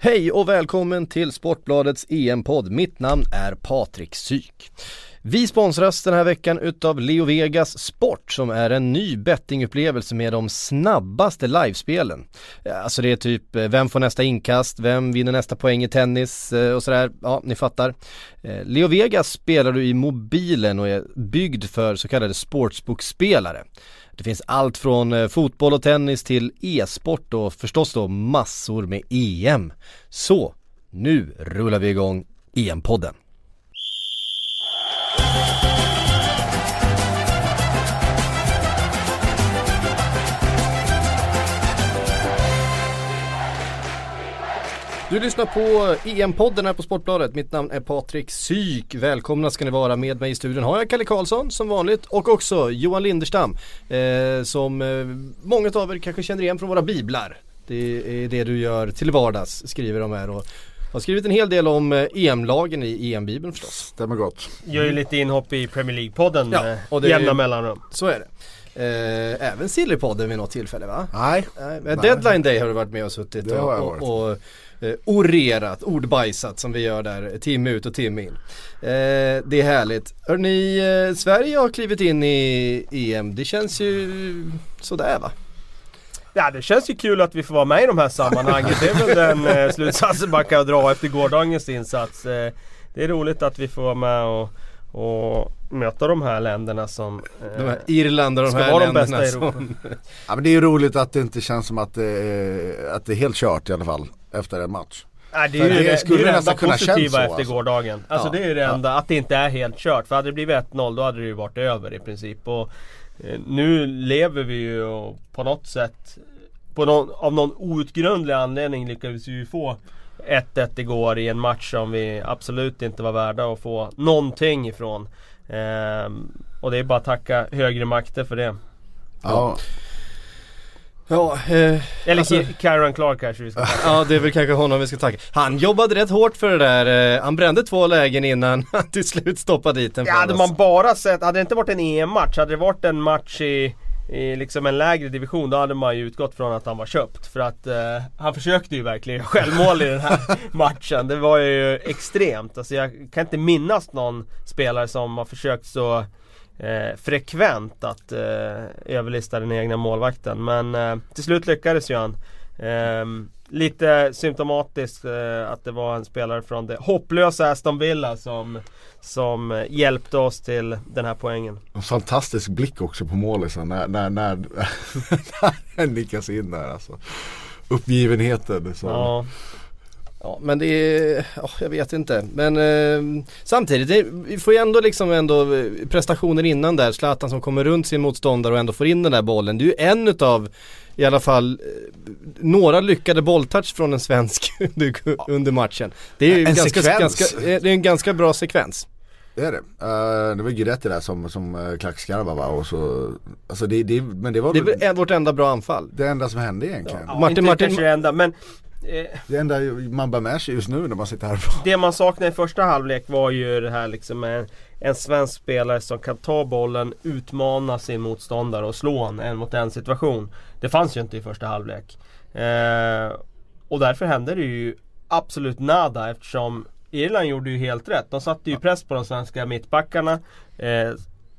Hej och välkommen till Sportbladets EM-podd. Mitt namn är Patrik Syk. Vi sponsras den här veckan utav Leo Vegas Sport som är en ny bettingupplevelse med de snabbaste livespelen. Alltså det är typ eh, vem får nästa inkast, vem vinner nästa poäng i tennis eh, och sådär. Ja, ni fattar. Eh, Leo Vegas spelar du i mobilen och är byggd för så kallade sportsbookspelare. Det finns allt från eh, fotboll och tennis till e-sport och förstås då massor med EM. Så, nu rullar vi igång EM-podden. Du lyssnar på EM-podden här på Sportbladet. Mitt namn är Patrik Syk. Välkomna ska ni vara. Med mig i studion har jag Kalle Karlsson som vanligt och också Johan Linderstam. Eh, som eh, många av er kanske känner igen från våra biblar. Det är det du gör till vardags skriver de här. Och har skrivit en hel del om eh, EM-lagen i EM-bibeln förstås. Stämmer gott. Gör ju lite inhopp i Premier League-podden ja, och det jämna mellanrum. Så är det. Eh, även Sillypodden vid något tillfälle va? Nej. Eh, Deadline Day har du varit med och suttit det och, har jag varit. och, och eh, orerat, ordbajsat som vi gör där timme ut och timme in. Eh, det är härligt. Hörrni, eh, Sverige har klivit in i EM. Det känns ju sådär va? Ja det känns ju kul att vi får vara med i de här sammanhangen. Det är väl den eh, slutsatsen man kan dra efter gårdagens insats. Eh, det är roligt att vi får vara med och, och möta de här länderna som eh, De här Irland och de här länderna de som... ja men det är ju roligt att det inte känns som att är, att det är helt kört i alla fall efter en match. Nej, det är ju det, det, det, är det enda positiva efter alltså. gårdagen. Alltså ja, det är det enda, ja. att det inte är helt kört. För hade det blivit 1-0 då hade det ju varit över i princip. Och eh, nu lever vi ju på något sätt på någon, av någon outgrundlig anledning lyckades vi ju få 1-1 igår i en match som vi absolut inte var värda att få någonting ifrån. Ehm, och det är bara att tacka högre makter för det. Ja. Ja, eh, Eller alltså, Kyron Clark kanske vi ska tacka. Ja det är väl kanske honom vi ska tacka. Han jobbade rätt hårt för det där. Eh, han brände två lägen innan han till slut stoppade dit den Ja hade man bara sett, hade det inte varit en EM-match, hade det varit en match i i liksom en lägre division, då hade man ju utgått från att han var köpt. För att eh, han försökte ju verkligen självmål i den här matchen. Det var ju extremt. Alltså jag kan inte minnas någon spelare som har försökt så eh, frekvent att eh, överlista den egna målvakten. Men eh, till slut lyckades ju han. Ehm, lite symptomatiskt eh, att det var en spelare från det hopplösa Aston Villa som som hjälpte oss till den här poängen. En fantastisk blick också på målisen när, när, när, när den nickas in där alltså. Uppgivenheten. Så. Ja. Ja men det är, oh, jag vet inte. Men eh, samtidigt, det, vi får ju ändå liksom ändå eh, prestationen innan där. Zlatan som kommer runt sin motståndare och ändå får in den där bollen. Det är ju en utav i alla fall eh, några lyckade bolltouch från en svensk under, matchen. Det är ju en ganska, ganska, det är en ganska bra sekvens. Det är det. Uh, det var Guidetti där som, som uh, klackskarva va och så Alltså det, det, men det var Det är vårt enda bra anfall Det enda som hände egentligen ja, Martin, inte Martin, kanske det enda men Det enda man bär med sig just nu när man sitter här Det man saknade i första halvlek var ju det här liksom en, en svensk spelare som kan ta bollen, utmana sin motståndare och slå en, en mot en situation Det fanns ju inte i första halvlek eh, Och därför hände det ju absolut nada eftersom Irland gjorde ju helt rätt. De satte ju press på de svenska mittbackarna. Eh,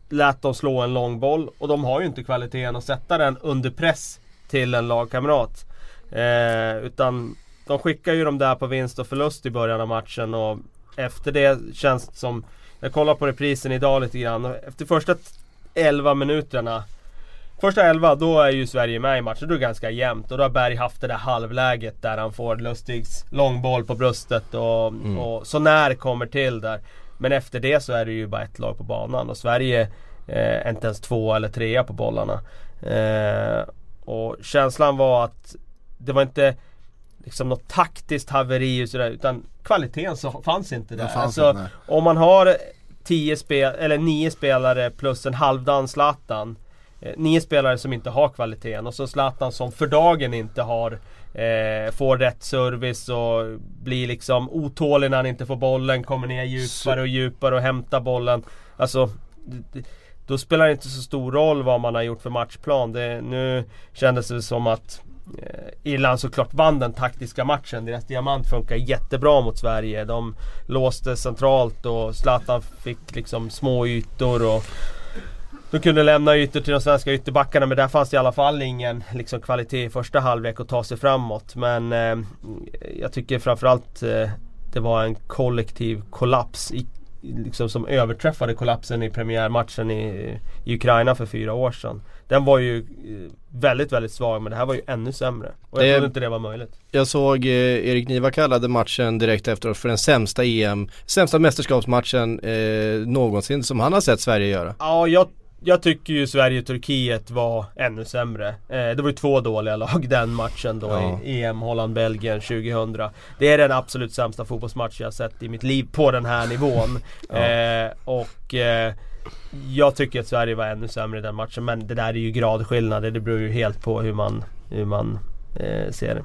lät dem slå en lång boll och de har ju inte kvaliteten att sätta den under press till en lagkamrat. Eh, utan de skickar ju dem där på vinst och förlust i början av matchen och efter det känns det som Jag kollar på reprisen idag lite grann efter första 11 minuterna Första elva, då är ju Sverige med i matchen. Då är det ganska jämnt. Och då har Berg haft det där halvläget där han får Lustigs långboll på bröstet och, mm. och så när kommer till där. Men efter det så är det ju bara ett lag på banan och Sverige eh, är inte ens två eller trea på bollarna. Eh, och känslan var att det var inte liksom något taktiskt haveri och sådär utan kvaliteten så fanns inte där. Fanns alltså, inte, om man har tio spel, eller nio spelare plus en halvdan Zlatan eh, nio spelare som inte har kvaliteten och så Zlatan som för dagen inte har eh, Får rätt service och blir liksom otålig när han inte får bollen, kommer ner djupare och djupare och hämtar bollen. Alltså då spelar det inte så stor roll vad man har gjort för matchplan. Det, nu kändes det som att Eh, Irland såklart vann den taktiska matchen. Deras diamant funkar jättebra mot Sverige. De låste centralt och Zlatan fick liksom små ytor och de kunde lämna ytor till de svenska ytterbackarna men där fanns det i alla fall ingen liksom, kvalitet i första halvlek att ta sig framåt. Men eh, jag tycker framförallt eh, det var en kollektiv kollaps i, liksom, som överträffade kollapsen i premiärmatchen i, i Ukraina för fyra år sedan. Den var ju eh, väldigt, väldigt svag men det här var ju ännu sämre. Och jag Det- trodde inte det var möjligt. Jag såg eh, Erik Niva kallade matchen direkt efteråt för den sämsta EM, sämsta mästerskapsmatchen eh, någonsin som han har sett Sverige göra. Ja, jag, jag tycker ju Sverige-Turkiet var ännu sämre. Eh, det var ju två dåliga lag den matchen då Ja. i EM Holland-Belgien 2000. Det är den absolut sämsta fotbollsmatch jag sett i mitt liv på den här nivån. eh, och eh, jag tycker att Sverige var ännu sämre i den matchen. Men det där är ju gradskillnader. Det beror ju helt på hur man, hur man eh, ser det.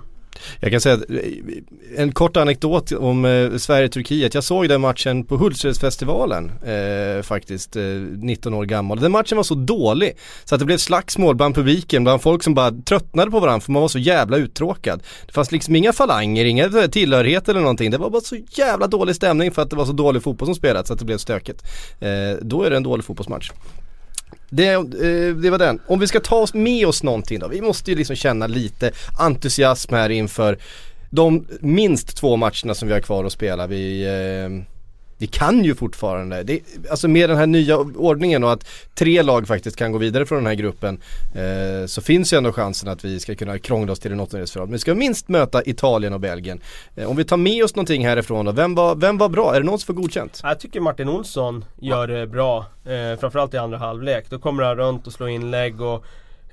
Jag kan säga eh, en kort anekdot om eh, Sverige-Turkiet. Jag såg den matchen på Hultsfredsfestivalen eh, faktiskt, eh, 19 år gammal. Den matchen var så dålig så att det blev slagsmål bland publiken, bland folk som bara tröttnade på varandra för man var så jävla uttråkad. Det fanns liksom inga falanger, inga eh, tillhörigheter tillhörighet eller någonting. Det var bara så jävla dålig stämning för att det var så dålig fotboll som spelats så att det blev stökigt. Eh, då är det en dålig fotbollsmatch. Det, eh, det var den. Om vi ska ta oss med oss någonting då. Vi måste ju liksom känna lite entusiasm här inför de minst två matcherna som vi har kvar att spela. Vi, eh, vi kan ju fortfarande, det, alltså med den här nya ordningen och att tre lag faktiskt kan gå vidare från den här gruppen eh, så finns ju ändå chansen att vi ska kunna krångla oss till en åttondelsfinal. Men vi ska minst möta Italien och Belgien. Eh, om vi tar med oss någonting härifrån då, vem var, vem var bra? Är det någon som får godkänt? Jag tycker Martin Olsson gör det bra. Eh, framförallt i andra halvlek. Då kommer han runt och slår inlägg och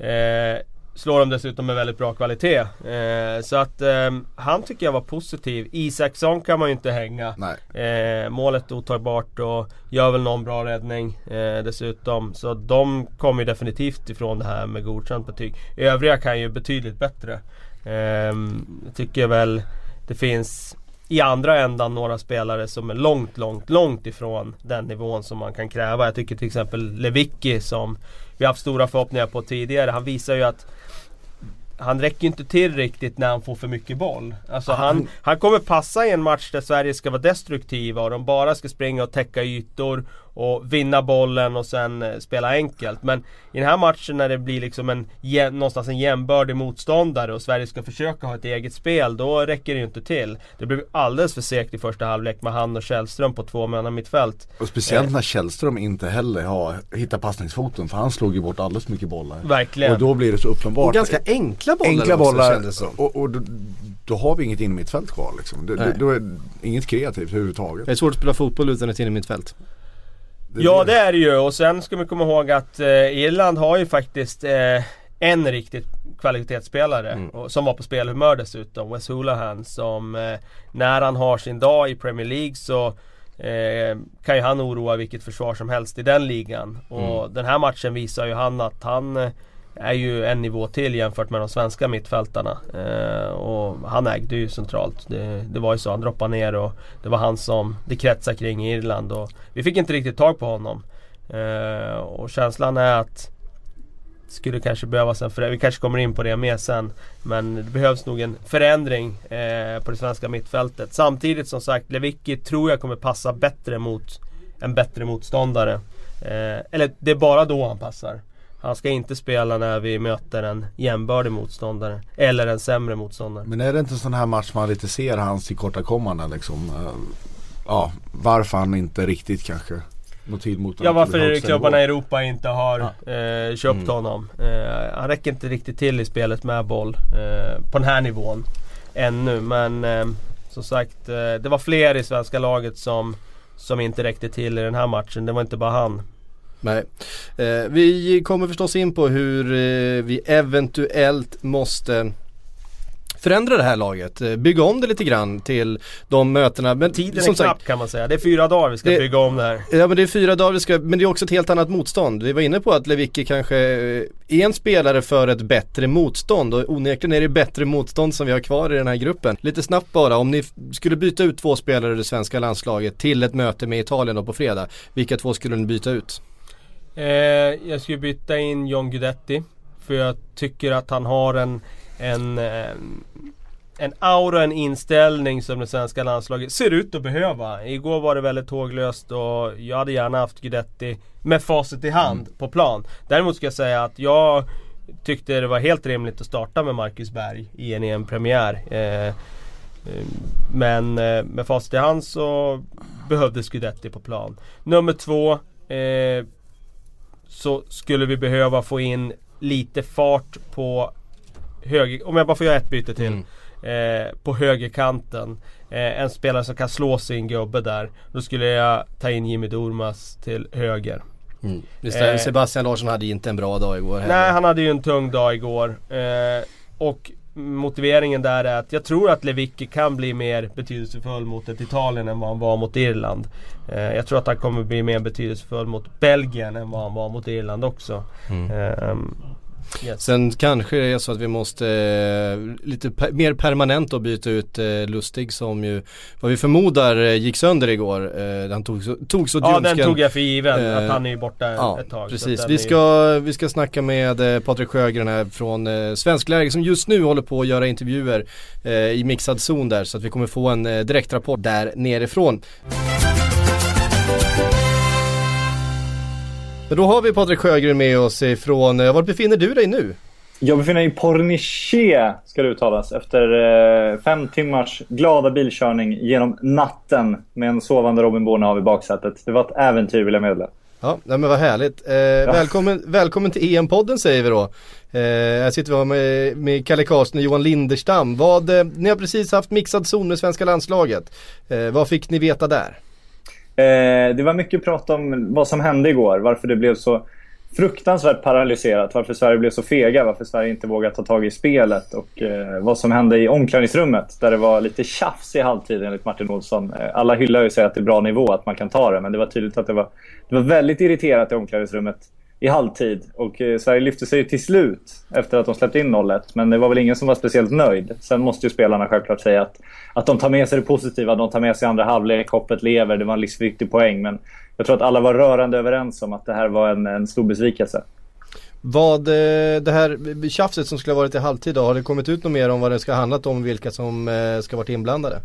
eh, slår dem dessutom med väldigt bra kvalitet. Eh, så att eh, han tycker jag var positiv. Isaksson kan man ju inte hänga. Eh, målet otagbart och gör väl någon bra räddning eh, dessutom. Så de kommer ju definitivt ifrån det här med godkänt betyg. Övriga kan ju betydligt bättre. Eh, jag tycker väl det finns i andra ändan några spelare som är långt, långt, långt ifrån den nivån som man kan kräva. Jag tycker till exempel Lewicki som vi har haft stora förhoppningar på tidigare. Han visar ju att han räcker inte till riktigt när han får för mycket boll. Alltså han, han kommer passa i en match där Sverige ska vara destruktiva och de bara ska springa och täcka ytor och vinna bollen och sen eh, spela enkelt. Men i den här matchen när det blir liksom en någonstans en jämbördig motståndare och Sverige ska försöka ha ett eget spel, då räcker det ju inte till. Det blev alldeles för segt i första halvlek med han och Källström på två manna mittfält. Och speciellt när Källström inte heller har hittat passningsfoten för han slog ju bort alldeles mycket bollar. Verkligen. Och då blir det så uppenbart. Och ganska enkla bollar Enkla också, bollar kändes som. och, och då, då har vi inget innermittfält kvar liksom. Det, då är inget kreativt överhuvudtaget. Det är svårt att spela fotboll utan ett innermittfält. Ja det är det ju och sen ska vi komma ihåg att eh, Irland har ju faktiskt eh, en riktigt kvalitetsspelare Mm. och, som var på spelhumör dessutom, Wes Hoolahan som eh, när han har sin dag i Premier League så eh, kan ju han oroa vilket försvar som helst i den ligan. Och Mm. den här matchen visar ju han att han eh, är ju en nivå till jämfört med de svenska mittfältarna. Eh, och han ägde ju centralt. Det, det var ju så, han droppade ner och det var han som det kretsade kring i Irland. Och vi fick inte riktigt tag på honom. Eh, och känslan är att det skulle kanske behövas en förändring. Vi kanske kommer in på det mer sen. Men det behövs nog en förändring eh, på det svenska mittfältet. Samtidigt som sagt, Lewicki tror jag kommer passa bättre mot en bättre motståndare. Eh, eller det är bara då han passar. Han ska inte spela när vi möter en jämbördig motståndare. Eller en sämre motståndare. Men är det inte en sån här match man lite ser hans tillkortakommanden liksom? Ja, varför han inte riktigt kanske Ja varför klubbarna i. Europa inte har eh, köpt Mm. honom? Eh, han räcker inte riktigt till i spelet med boll eh, på den här nivån. Ännu men eh, som sagt eh, det var fler i svenska laget som, som inte räckte till i den här matchen. Det var inte bara han. Nej. Eh, vi kommer förstås in på hur eh, vi eventuellt måste förändra det här laget. Eh, bygga om det lite grann till de mötena. Men Tiden som är knapp kan man säga. Det är fyra dagar vi ska Det- bygga om det här. Ja men det är fyra dagar vi ska, men det är också ett helt annat motstånd. Vi var inne på att Lewicki kanske eh, är en spelare för ett bättre motstånd och onekligen är det bättre motstånd som vi har kvar i den här gruppen. Lite snabbt bara, om ni skulle byta ut två spelare i det svenska landslaget till ett möte med Italien då på fredag, vilka två skulle ni byta ut? Eh, jag skulle byta in John Guidetti. För jag tycker att han har en, en, en aura, en inställning som det svenska landslaget ser ut att behöva. Igår var det väldigt tåglöst och jag hade gärna haft Guidetti med facit i hand mm. på plan. Däremot ska jag säga att jag tyckte det var helt rimligt att starta med Marcus Berg i en EM-premiär. Eh, eh, men eh, med facit i hand så behövdes Guidetti på plan. Nummer två eh, så skulle vi behöva få in lite fart på höger... Om jag bara får göra ett byte till. Mm. Eh, på högerkanten. Eh, en spelare som kan slå sin gubbe där. Då skulle jag ta in Jimmy Durmas till höger. Mm. Eh, Sebastian Larsson hade inte en bra dag igår heller. Nej, han hade ju en tung dag igår. Eh, och motiveringen där är att jag tror att Lewicki kan bli mer betydelsefull mot ett Italien än vad han var mot Irland. Eh, jag tror att han kommer bli mer betydelsefull mot Belgien än vad han var mot Irland också. Mm. Eh, Yes. Sen kanske det är så att vi måste eh, lite per, mer permanent då byta ut eh, Lustig som ju vad vi förmodar eh, gick sönder igår. Eh, han tog, tog så Ja den tog jag för given att han är ju borta ja, ett tag. Precis, vi ska, vi ska snacka med eh, Patrik Sjögren här från eh, Svensk Läge som just nu håller på att göra intervjuer eh, i mixad zon där så att vi kommer få en eh, direktrapport där nerifrån. Men då har vi Patrik Sjögren med oss ifrån, eh, var befinner du dig nu? Jag befinner mig i Pornichet, ska det uttalas, efter eh, fem timmars glada bilkörning genom natten med en sovande Robin Bornehav i baksätet. Det var ett äventyr vill jag meddela. Ja, men vad härligt. Eh, ja. välkommen, välkommen till EM-podden säger vi då. Eh, här sitter vi med, med Kalle Karlsson och Johan Linderstam. Vad, eh, ni har precis haft mixad zon med svenska landslaget. Eh, vad fick ni veta där? Eh, det var mycket prat om vad som hände igår. Varför det blev så fruktansvärt paralyserat. Varför Sverige blev så fega. Varför Sverige inte vågade ta tag i spelet. Och eh, vad som hände i omklädningsrummet. Där det var lite tjafs i halvtid enligt Martin Olsson. Eh, alla hyllar ju och säger att det är bra nivå, att man kan ta det. Men det var tydligt att det var, det var väldigt irriterat i omklädningsrummet i halvtid. Och eh, Sverige lyfte sig till slut efter att de släppte in 0-1. Men det var väl ingen som var speciellt nöjd. Sen måste ju spelarna självklart säga att, att de tar med sig det positiva. De tar med sig andra halvlek, hoppet lever, det var en livsviktig poäng. Men jag tror att alla var rörande överens om att det här var en, en stor besvikelse. Vad, eh, det här tjafset som skulle ha varit i halvtid då, har det kommit ut något mer om vad det ska ha handlat om, vilka som eh, ska ska varit inblandade?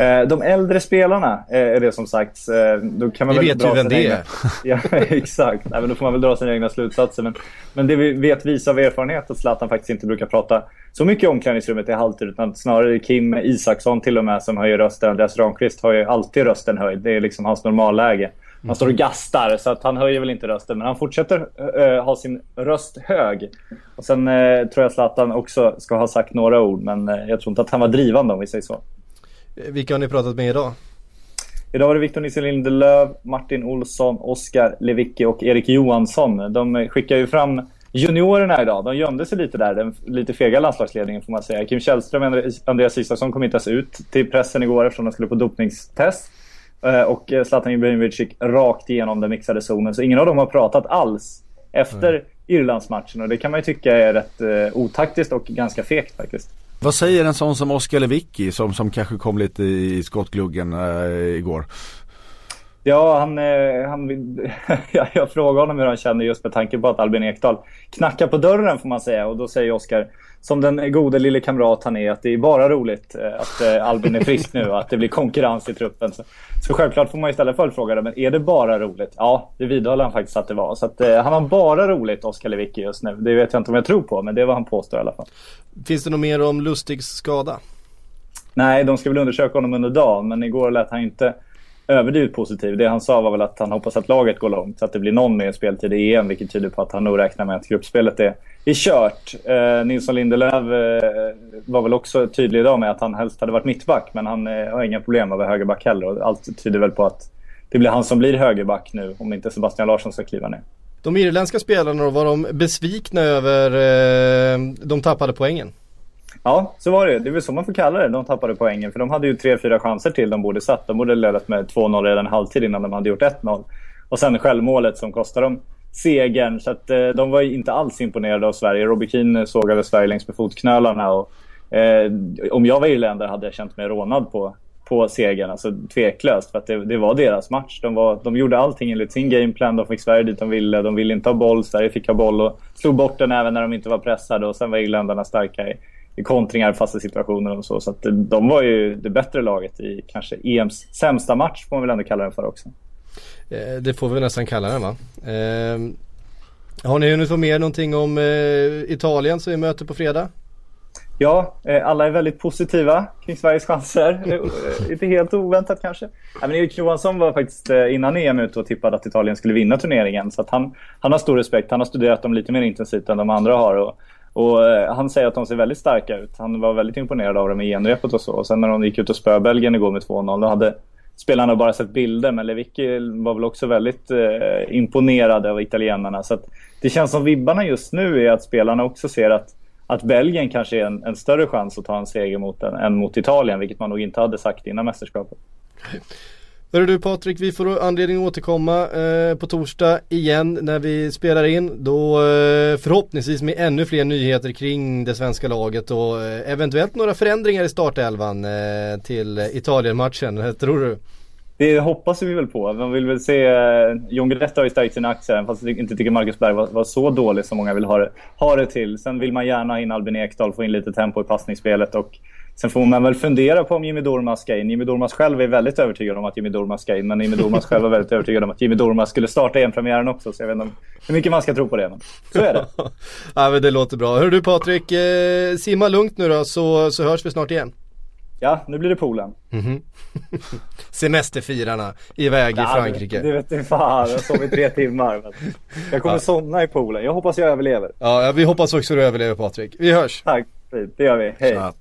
Eh, de äldre spelarna eh, är det som sagt. Eh, då kan man vi vet ju vem det är. ja, exakt. Nej, men då får man väl dra sina egna slutsatser. Men, men det vi vet visar av erfarenhet att Zlatan faktiskt inte brukar prata så mycket i omklädningsrummet i halvtid. Utan snarare Kim Isaksson till och med som höjer rösten. Andreas Ramqvist har ju alltid rösten höjd. Det är liksom hans normalläge. Han står och gastar så att han höjer väl inte rösten men han fortsätter äh, ha sin röst hög. Och sen äh, tror jag Zlatan också ska ha sagt några ord men äh, jag tror inte att han var drivande om vi säger så. Vilka har ni pratat med idag? Idag var det Victor Nisse Lindelöf, Martin Olsson, Oskar Lewicki och Erik Johansson. De skickar ju fram juniorerna idag. De gömde sig lite där, den lite fega landslagsledningen får man säga. Kim Källström och Andreas Isaksson kom inte ens ut till pressen igår eftersom de skulle på dopningstest. Eh, och Zlatan Ibrahimovic gick rakt igenom den mixade zonen. Så ingen av dem har pratat alls efter mm. Irlandsmatchen. Och det kan man ju tycka är rätt eh, otaktiskt och ganska fegt faktiskt. Vad säger en sån som Oskar Lewicki som, som kanske kom lite i skottgluggen äh, igår? Ja, han, eh, han, jag, frågade honom hur han känner just med tanke på att Albin Ekdal knackar på dörren får man säga. Och då säger Oskar, som den gode lille kamrat han är, att det är bara roligt eh, att eh, Albin är frisk nu och att det blir konkurrens i truppen. Så, så självklart får man ju ställa följdfrågan, men är det bara roligt? Ja, det vidhåller han faktiskt att det var. Så att, han har bara roligt, Oskar Lewicki just nu. Det vet jag inte om jag tror på, men det är vad han påstår i alla fall. Finns det något mer om Lustigs skada? Nej, de ska väl undersöka honom under dagen, men igår lät han inte överdrivet positiv. Det han sa var väl att han hoppas att laget går långt så att det blir någon mer speltid i EM vilket tyder på att han nog räknar med att gruppspelet är, är kört. Eh, Nilsson Lindelöf eh, var väl också tydlig idag med att han helst hade varit mittback men han eh, har inga problem med att vara högerback heller och allt tyder väl på att det blir han som blir högerback nu om inte Sebastian Larsson ska kliva ner. De irländska spelarna då, var de besvikna över eh, de tappade poängen? Ja, så var det. Det är väl så man får kalla det. De tappade poängen. För de hade ju tre, fyra chanser till de borde satt. De borde ledat med 2-0 redan halvtid innan de hade gjort 1-0. Och sen självmålet som kostade dem segern. Så att, eh, de var inte alls imponerade av Sverige. Robbie Keane eh, sågade Sverige längs med fotknölarna. Och, eh, om jag var irländare hade jag känt mig rånad på, på segern, alltså tveklöst. För att det, det, var deras match. De, var, de gjorde allting enligt sin gameplan. De fick Sverige dit de ville. De ville inte ha boll. Sverige fick ha boll och slog bort den även när de inte var pressade. Och sen var irländarna starka i, i kontringar, fasta situationer och så. Så att de var ju det bättre laget i kanske EMs sämsta match, får man väl ändå kalla den för också. Eh, det får vi nästan kalla den va. Eh, har ni hunnit få med någonting om eh, Italien som vi möter på fredag? Ja, eh, alla är väldigt positiva kring Sveriges chanser. Inte helt oväntat kanske. men Erik Johansson var faktiskt innan EM ute och tippade att Italien skulle vinna turneringen. Så han, han har stor respekt. Han har studerat dem lite mer intensivt än de andra har. Och, och eh, han säger att de ser väldigt starka ut. Han var väldigt imponerad av dem i genrepet och så. Och sen när de gick ut och spöade Belgien igår med 2-0, då hade spelarna bara sett bilder. Men Lewicki var väl också väldigt eh, imponerad av italienarna. Så det känns som vibbarna just nu är att spelarna också ser att att Belgien kanske är en, en, större chans att ta en seger mot en, än mot Italien, vilket man nog inte hade sagt innan mästerskapet. Hörru du Patrik, vi får anledning att återkomma eh, på torsdag igen när vi spelar in. Då eh, förhoppningsvis med ännu fler nyheter kring det svenska laget och eh, eventuellt några förändringar i startelvan eh, till Italien-matchen. Tror du? Det hoppas vi väl på. Man vill väl se... Eh, John Guidetti har ju stärkt sina aktier, fast jag inte tycker Marcus Berg var, var, så dålig som många vill ha det, ha det till. Sen vill man gärna ha in Albin Ekdal, få in lite tempo i passningsspelet och Sen får man väl fundera på om Jimmy Durmaz ska in. Jimmy Durmaz själv är väldigt övertygad om att Jimmy Durmaz ska in. Men Jimmy Durmaz själv är väldigt övertygad om att Jimmy Durmaz skulle starta EM-premiären också. Så jag vet inte hur mycket man ska tro på det. Men så är det. ja men det låter bra. Hör du Patrik, eh, simma lugnt nu då så, så hörs vi snart igen. Ja, nu blir det poolen. Mm -hmm. Semesterfirarna iväg ja, i Frankrike. Det vet du fan, jag sov i tre timmar. Jag kommer ja. somna i poolen. Jag hoppas jag överlever. Ja, vi hoppas också du överlever Patrik. Vi hörs. Tack, det gör vi. Hej. Ja.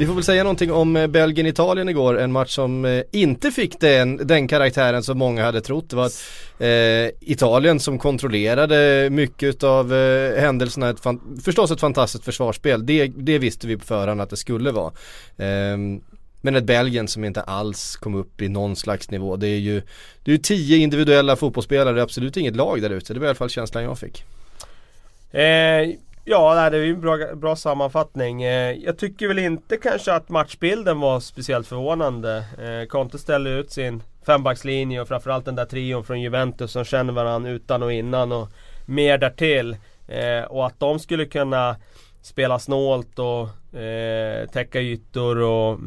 Vi får väl säga någonting om eh, Belgien-Italien igår, en match som eh, inte fick den, den karaktären som många hade trott. Det var att eh, Italien som kontrollerade mycket av eh, händelserna, ett förstås ett fantastiskt försvarsspel. Det, det visste vi på förhand att det skulle vara. Eh, men ett Belgien som inte alls kom upp i någon slags nivå. Det är ju, det är ju tio individuella fotbollsspelare, absolut inget lag där ute. Det var i alla fall känslan jag fick. Eh, Ja, det är ju en bra, bra sammanfattning. Eh, jag tycker väl inte kanske att matchbilden var speciellt förvånande. Eh, Conte ställde ut sin fembackslinje och framförallt den där trion från Juventus som känner varandra utan och innan och mer därtill. Eh, och att de skulle kunna spela snålt och täcka ytor och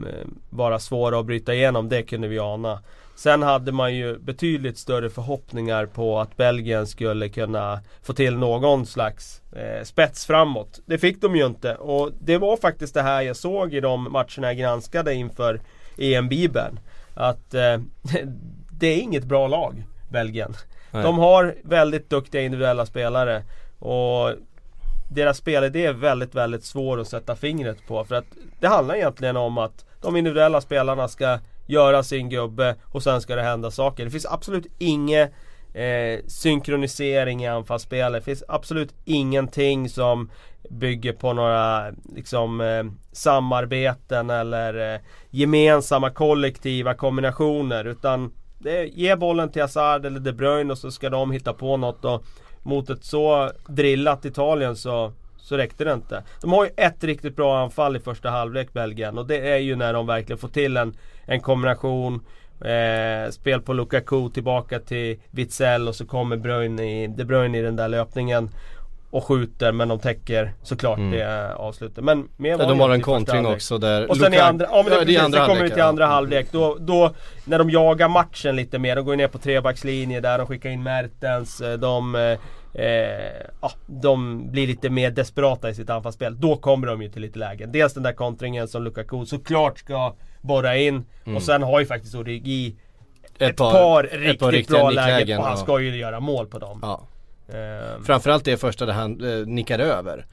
vara svåra att bryta igenom, det kunde vi ana. Sen hade man ju betydligt större förhoppningar på att Belgien skulle kunna få till någon slags eh, spets framåt. Det fick de ju inte och det var faktiskt det här jag såg i de matcherna jag granskade inför EM-bibeln. Att eh, det är inget bra lag, Belgien. Nej. De har väldigt duktiga individuella spelare och deras spelidé är väldigt, väldigt svår att sätta fingret på. För att det handlar egentligen om att de individuella spelarna ska göra sin gubbe och sen ska det hända saker. Det finns absolut inget eh, synkronisering i anfallsspelet. Det finns absolut ingenting som bygger på några liksom, eh, samarbeten eller eh, gemensamma kollektiva kombinationer. Utan det, ge bollen till Hazard eller De Bruyne och så ska de hitta på något. Och mot ett så drillat Italien så så räckte det inte. De har ju ett riktigt bra anfall i första halvlek Belgien och det är ju när de verkligen får till en, en kombination eh, Spel på Lukaku tillbaka till Witzell och så kommer Bruyne i, De Bruyne i den där löpningen och skjuter men de täcker såklart mm. det avslutet. Men mer ja, de har en kontring också där Och sen Luka... i andra, ja, men det, ja, precis, andra kommer vi till andra halvlek. Då, då när de jagar matchen lite mer, de går ner på trebackslinje där, de skickar in Mertens, eh, de eh, eh, ja, de blir lite mer desperata i sitt anfallsspel. Då kommer de ju till lite lägen. Dels den där kontringen som Lukaku såklart ska borra in. Mm. Och sen har ju faktiskt Origi ett, ett par, par, riktigt ett par bra lägen och han ska ju göra mål på dem. Ja. Um, Framförallt det första där han eh, nickar över.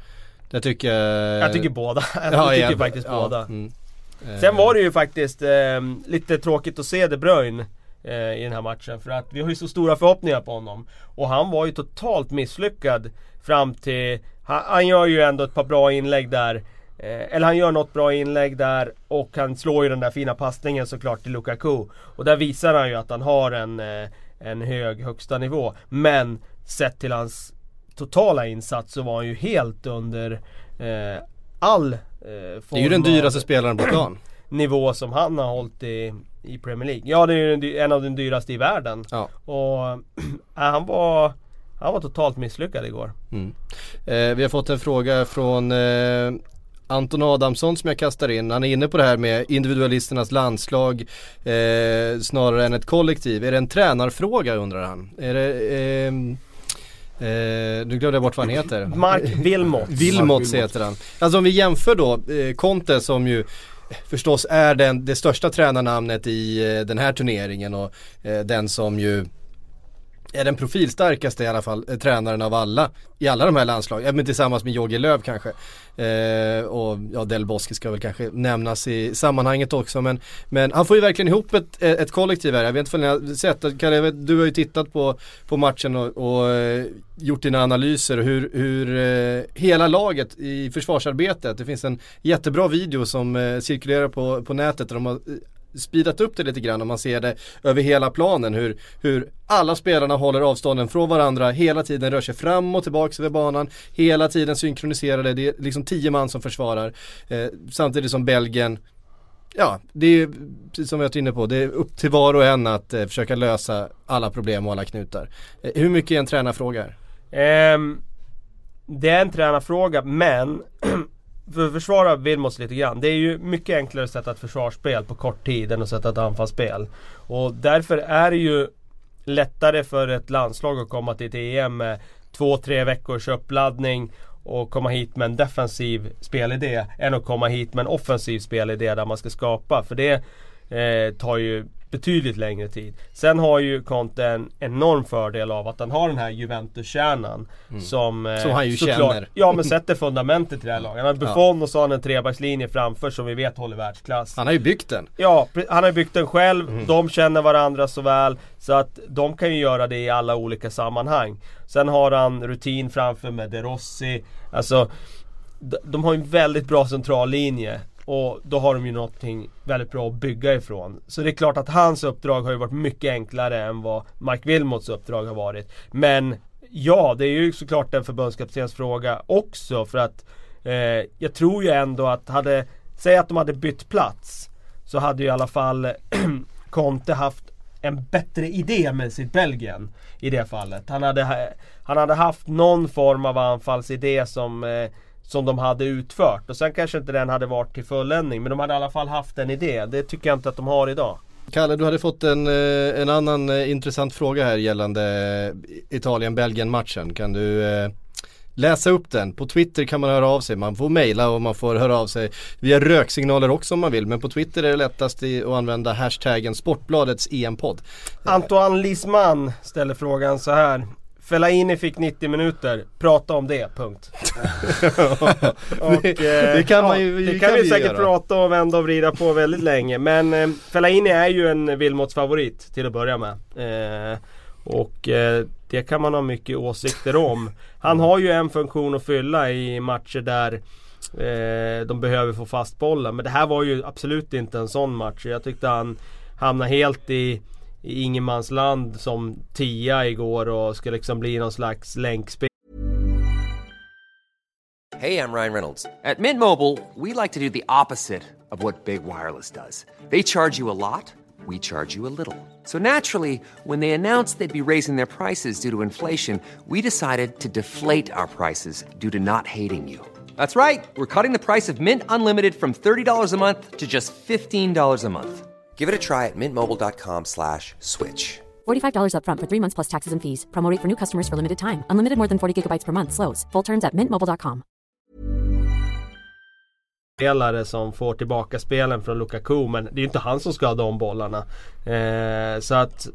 Det tycker jag... Jag tycker båda. jag ja, tycker ja, faktiskt båda. Mm. Sen var det ju faktiskt eh, lite tråkigt att se De Bruyne eh, i den här matchen. För att vi har ju så stora förhoppningar på honom. Och han var ju totalt misslyckad fram till... Han, han gör ju ändå ett par bra inlägg där. Eh, eller han gör något bra inlägg där och han slår ju den där fina passningen såklart till Lukaku. Och där visar han ju att han har en, eh, en hög högsta nivå. Men sett till hans totala insats så var han ju helt under eh, all eh, Det är ju den dyraste spelaren på plan. nivå som han har hållit i, i Premier League. Ja det är ju en, av de dyraste i världen. Ja. Och äh, han var han var totalt misslyckad igår. Mm. Eh, vi har fått en fråga från eh, Anton Adamsson som jag kastar in. Han är inne på det här med individualisternas landslag eh, snarare än ett kollektiv. Är det en tränarfråga undrar han? Är det, ehm, eh, nu glömde jag bort vad han heter. Mark Wilmot. Wilmots heter han. Alltså om vi jämför då eh, Conte som ju förstås är den, det största tränarnamnet i eh, den här turneringen och eh, den som ju är den profilstarkaste i alla fall, eh, tränaren av alla i alla de här landslagen, ja, men tillsammans med Jogi Löw kanske. Eh, och ja, Del Bosque ska väl kanske nämnas i sammanhanget också men, men han får ju verkligen ihop ett, eh, ett kollektiv här. Jag vet inte om ni har sett, Kalle, vet, du har ju tittat på, på matchen och, och eh, gjort dina analyser hur, hur eh, hela laget i försvarsarbetet, det finns en jättebra video som eh, cirkulerar på, på nätet där de har eh, speedat upp det lite grann och man ser det över hela planen hur, hur alla spelarna håller avstånden från varandra, hela tiden rör sig fram och tillbaka över banan, hela tiden synkroniserade, det är liksom tio man som försvarar. Eh, samtidigt som Belgien Ja, det är precis som vi varit inne på, det är upp till var och en att eh, försöka lösa alla problem och alla knutar. Eh, hur mycket är en tränarfråga här? Ehm, det är en tränarfråga men för att försvara Wilmots lite grann. Det är ju mycket enklare att sätta ett försvarsspel på kort tid än att sätta ett anfallsspel. Och därför är det ju lättare för ett landslag att komma till ett EM med två, tre veckors uppladdning och komma hit med en defensiv spelidé än att komma hit med en offensiv spelidé där man ska skapa. För det eh, tar ju betydligt längre tid. Sen har ju Conte en enorm fördel av att han har den här Juventus-kärnan som, eh, Som han ju såklart- känner. Ja men sätter fundamentet i det här laget. Han har Buffon och så har han en trebackslinje framför som vi vet håller världsklass. Han har ju byggt den. Ja, han har byggt den själv, Mm. de känner varandra så väl Så att de kan ju göra det i alla olika sammanhang Sen har han rutin framför med De Rossi Alltså De har ju en väldigt bra centrallinje och då har de ju någonting väldigt bra att bygga ifrån Så det är klart att hans uppdrag har ju varit mycket enklare än vad Mike Wilmots uppdrag har varit Men Ja, det är ju såklart en förbundskaptenens fråga också för att eh, Jag tror ju ändå att hade Säg att de hade bytt plats så hade ju i alla fall Conte haft en bättre idé med sitt Belgien i det fallet. Han hade, han hade haft någon form av anfallsidé som, eh, som de hade utfört. Och sen kanske inte den hade varit till fulländning men de hade i alla fall haft en idé. Det tycker jag inte att de har idag. Kalle, du hade fått en, eh, en annan eh, intressant fråga här gällande eh, Italien-Belgien-matchen. Kan du läsa upp den? På Twitter kan man höra av sig, man får mejla och man får höra av sig via röksignaler också om man vill. Men på Twitter är det lättast att använda hashtaggen Sportbladets EM-podd. Antoine Lisman ställer frågan så här. Fellaini fick 90 minuter, prata om det, punkt. Och, Det- eh, det kan man ju- Det det kan kan vi vi säkert göra. prata och vända och vrida på väldigt länge. Men eh, Fellaini är ju en Wilmots favorit till att börja med. Eh, och eh, det kan man ha mycket åsikter om. Han har ju en funktion att fylla i matcher där eh, de behöver få fast bollen. Men det här var ju absolut inte en sån match. Jag tyckte han hamnade helt i i ingenmansland som tia igår och ska liksom bli någon slags länkspel Hey, I'm Ryan Reynolds. At Mint Mobile, we like to do the opposite of what Big Wireless does. They charge you a lot, we charge you a little. So naturally, when they announced they'd be raising their prices due to inflation, we decided to deflate our prices due to not hating you. That's right. We're cutting the price of Mint Unlimited from $30 a month to just $15 a month. Give it a try at mintmobile.com slash switch. $45 upfront for three months plus taxes and fees. Promo rate for new customers for limited time. Unlimited more than 40 gigabytes per month. Slows. Full terms at mintmobile.com. spelare som får tillbaka spelen från Lukaku men det är inte han som ska ha de bollarna. Eh, så att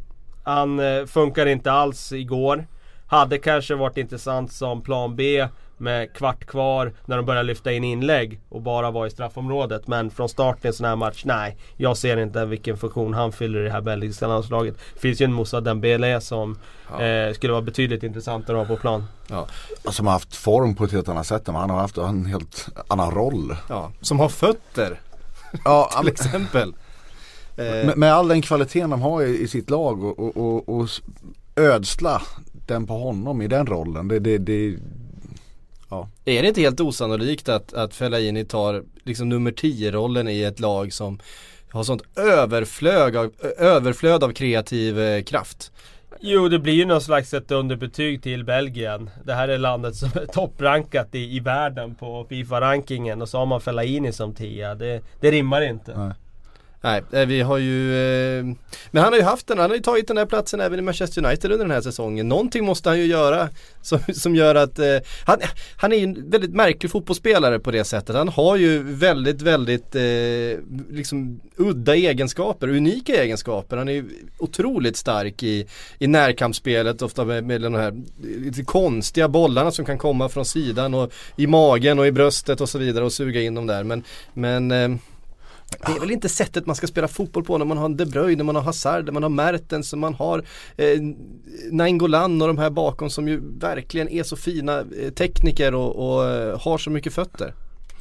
han eh, funkar inte alls igår. Hade kanske varit intressant som plan B med kvart kvar när de börjar lyfta in inlägg och bara vara i straffområdet. Men från start i en sån här match, nej. Jag ser inte vilken funktion han fyller i det här belgiska landslaget. Det finns ju en Moussa Dembélé som eh, skulle vara betydligt intressantare att ha på plan. Ja, Som har haft form på ett helt annat sätt. Men han har haft en helt annan roll. ja. Som har fötter Ja, till exempel. Eh, med, med all den kvaliteten de har i, i sitt lag och, och, och, och ödsla den på honom i den rollen. Det, det, det, Ja. Är det inte helt osannolikt att, att Fellaini tar liksom nummer 10-rollen i ett lag som har sånt överflöd av, överflöd av kreativ eh, kraft? Jo, det blir ju någon slags ett underbetyg till Belgien. Det här är landet som är topprankat i, i världen på Fifa-rankingen och så har man Fellaini som tia. Det, det rimmar inte. Nej. Nej, eh, vi har ju eh, Men han har ju haft den, han har ju tagit den här platsen även i Manchester United under den här säsongen. Någonting måste han ju göra som, som gör att eh, han, han är ju en väldigt märklig fotbollsspelare på det sättet. Han har ju väldigt, väldigt eh, liksom udda egenskaper, unika egenskaper. Han är ju otroligt stark i, i närkampsspelet, ofta med, med de här lite konstiga bollarna som kan komma från sidan och i magen och i bröstet och så vidare och suga in dem där. Men, men eh, det är väl inte sättet man ska spela fotboll på när man har en De Bruyne, när man har Hazard, när man har Mertens, när man har eh, Nainggolan och de här bakom som ju verkligen är så fina eh, tekniker och, och eh, har så mycket fötter.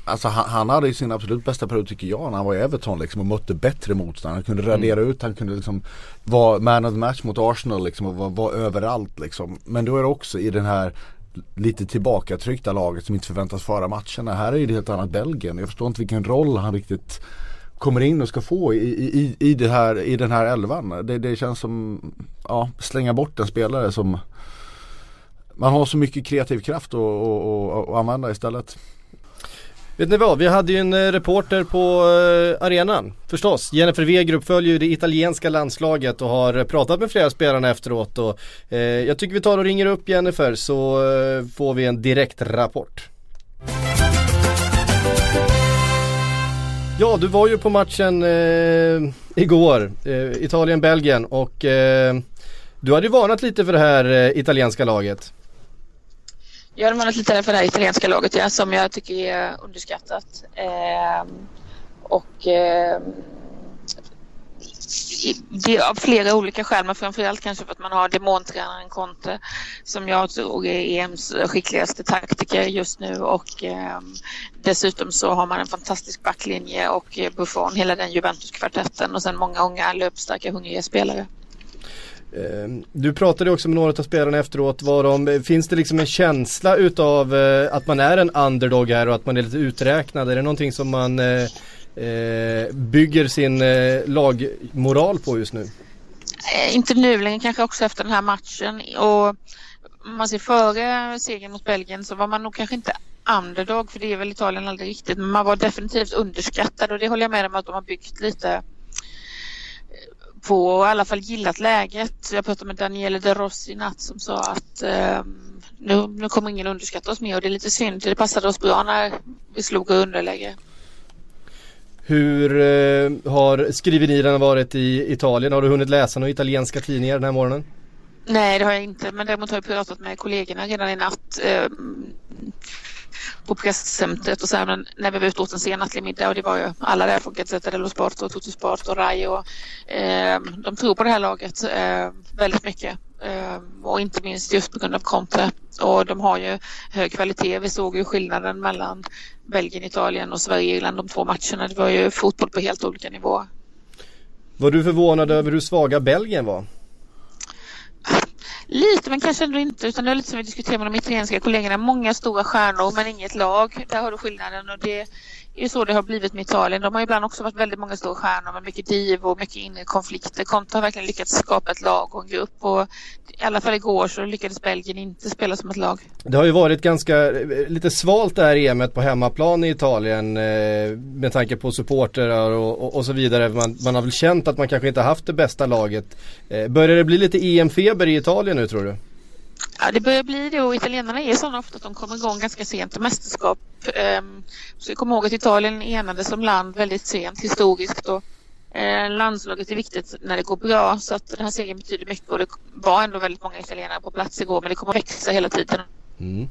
Alltså han, han hade ju sin absolut bästa period tycker jag när han var i Everton liksom och mötte bättre motstånd. Han kunde radera ut, han kunde liksom vara man of the match mot Arsenal liksom och vara, vara överallt liksom. Men då är det också i den här lite tillbakatryckta laget som inte förväntas föra matcherna. Här är det ett helt annat Belgien. Jag förstår inte vilken roll han riktigt kommer in och ska få i, i, i, det här, i den här elvan. Det, det känns som, ja, slänga bort en spelare som man har så mycket kreativ kraft att använda istället. Vet ni vad, vi hade ju en eh, reporter på eh, arenan förstås. Jennifer Wegerup följer ju det italienska landslaget och har pratat med flera spelarna efteråt och eh, jag tycker vi tar och ringer upp Jennifer så eh, får vi en direkt rapport. Ja, du var ju på matchen eh, igår, eh, Italien-Belgien och eh, du hade ju varnat lite för det här eh, italienska laget. Jag hade varnat lite för det här italienska laget ja, som jag tycker är underskattat. Eh, och eh, av flera olika skäl men framförallt kanske för att man har demontränaren Conte som jag tror är EMs skickligaste taktiker just nu och eh, dessutom så har man en fantastisk backlinje och Buffon, hela den Juventus-kvartetten och sen många unga löpstarka hungriga spelare. Ehm, du pratade också med några av spelarna efteråt. Var de, finns det liksom en känsla utav eh, att man är en underdog här och att man är lite uträknad? Är det någonting som man eh, eh, bygger sin eh, lagmoral på just nu? Eh, inte nu längre, kanske också efter den här matchen. Och om man ser före segern mot Belgien så var man nog kanske inte underdog, för det är väl Italien aldrig riktigt, men man var definitivt underskattad och det håller jag med om att de har byggt lite eh, på och i alla fall gillat läget. Jag pratade med Daniele De Rossi i natt som sa att eh, nu, nu kommer ingen underskatta oss mer och det är lite synd, det passade oss bra när vi slog underläge. Hur eh, har skriverierna varit i Italien? Har du hunnit läsa några italienska tidningar den här morgonen? Nej det har jag inte men däremot har jag pratat med kollegorna redan i natt eh, på presscentret och sen när vi var ute åt en sen nattlig middag och det var ju alla där från Gazzetta dello Sport och Toto Sport och Rai och eh, de tror på det här laget eh, väldigt mycket och inte minst just på grund av Conte och de har ju hög kvalitet. Vi såg ju skillnaden mellan Belgien, Italien och Sverige, Irland de två matcherna. Det var ju fotboll på helt olika nivåer. Var du förvånad över hur svaga Belgien var? Lite men kanske ändå inte utan det är lite som vi diskuterade med de italienska kollegorna. Många stora stjärnor men inget lag. Där har du skillnaden och det är så det har blivit med Italien. De har ibland också varit väldigt många stora stjärnor med mycket div och mycket inre konflikter. Conte har verkligen lyckats skapa ett lag och en grupp och i alla fall igår så lyckades Belgien inte spela som ett lag. Det har ju varit ganska eh, lite svalt det här EMet på hemmaplan i Italien eh, med tanke på supportrar och, och, och, så vidare. Man, man har väl känt att man kanske inte haft det bästa laget. Eh, börjar det bli lite EM-feber i Italien nu tror du? Ja, det börjar bli det och italienarna är sådana ofta att de kommer igång ganska sent i mästerskap. Um, så kommer ihåg att Italien enades som land väldigt sent historiskt och eh, landslaget är viktigt när det går bra så att den här serien betyder mycket och det var ändå väldigt många italienare på plats igår men det kommer växa hela tiden. Mm.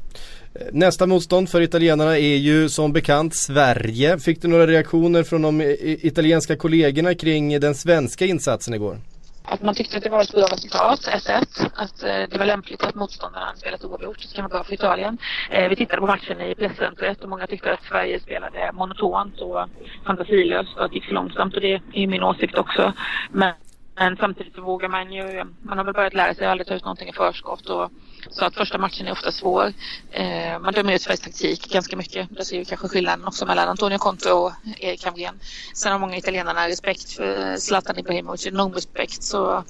Nästa motstånd för italienarna är ju som bekant Sverige. Fick du några reaktioner från de italienska kollegorna kring den svenska insatsen igår? Att man tyckte att det var ett bra resultat, 1-1. Att eh, det var lämpligt att motståndaren spelat oavgjort. Det kan vara bra för Italien. Eh, vi tittade på matchen i presscentret och många tyckte att Sverige spelade monotont och fantasilöst och att det gick för långsamt och det är min åsikt också. Men, men samtidigt så vågar man ju, man har väl börjat lära sig att aldrig ta ut någonting i förskott och så att första matchen är ofta svår. Eh, man dömer ut Sveriges taktik ganska mycket. Där ser vi kanske skillnaden också mellan Antonio Conte och Erik Hamrén. Sen har många italienarna respekt för Zlatan Ibrahimovic, enorm respekt. Så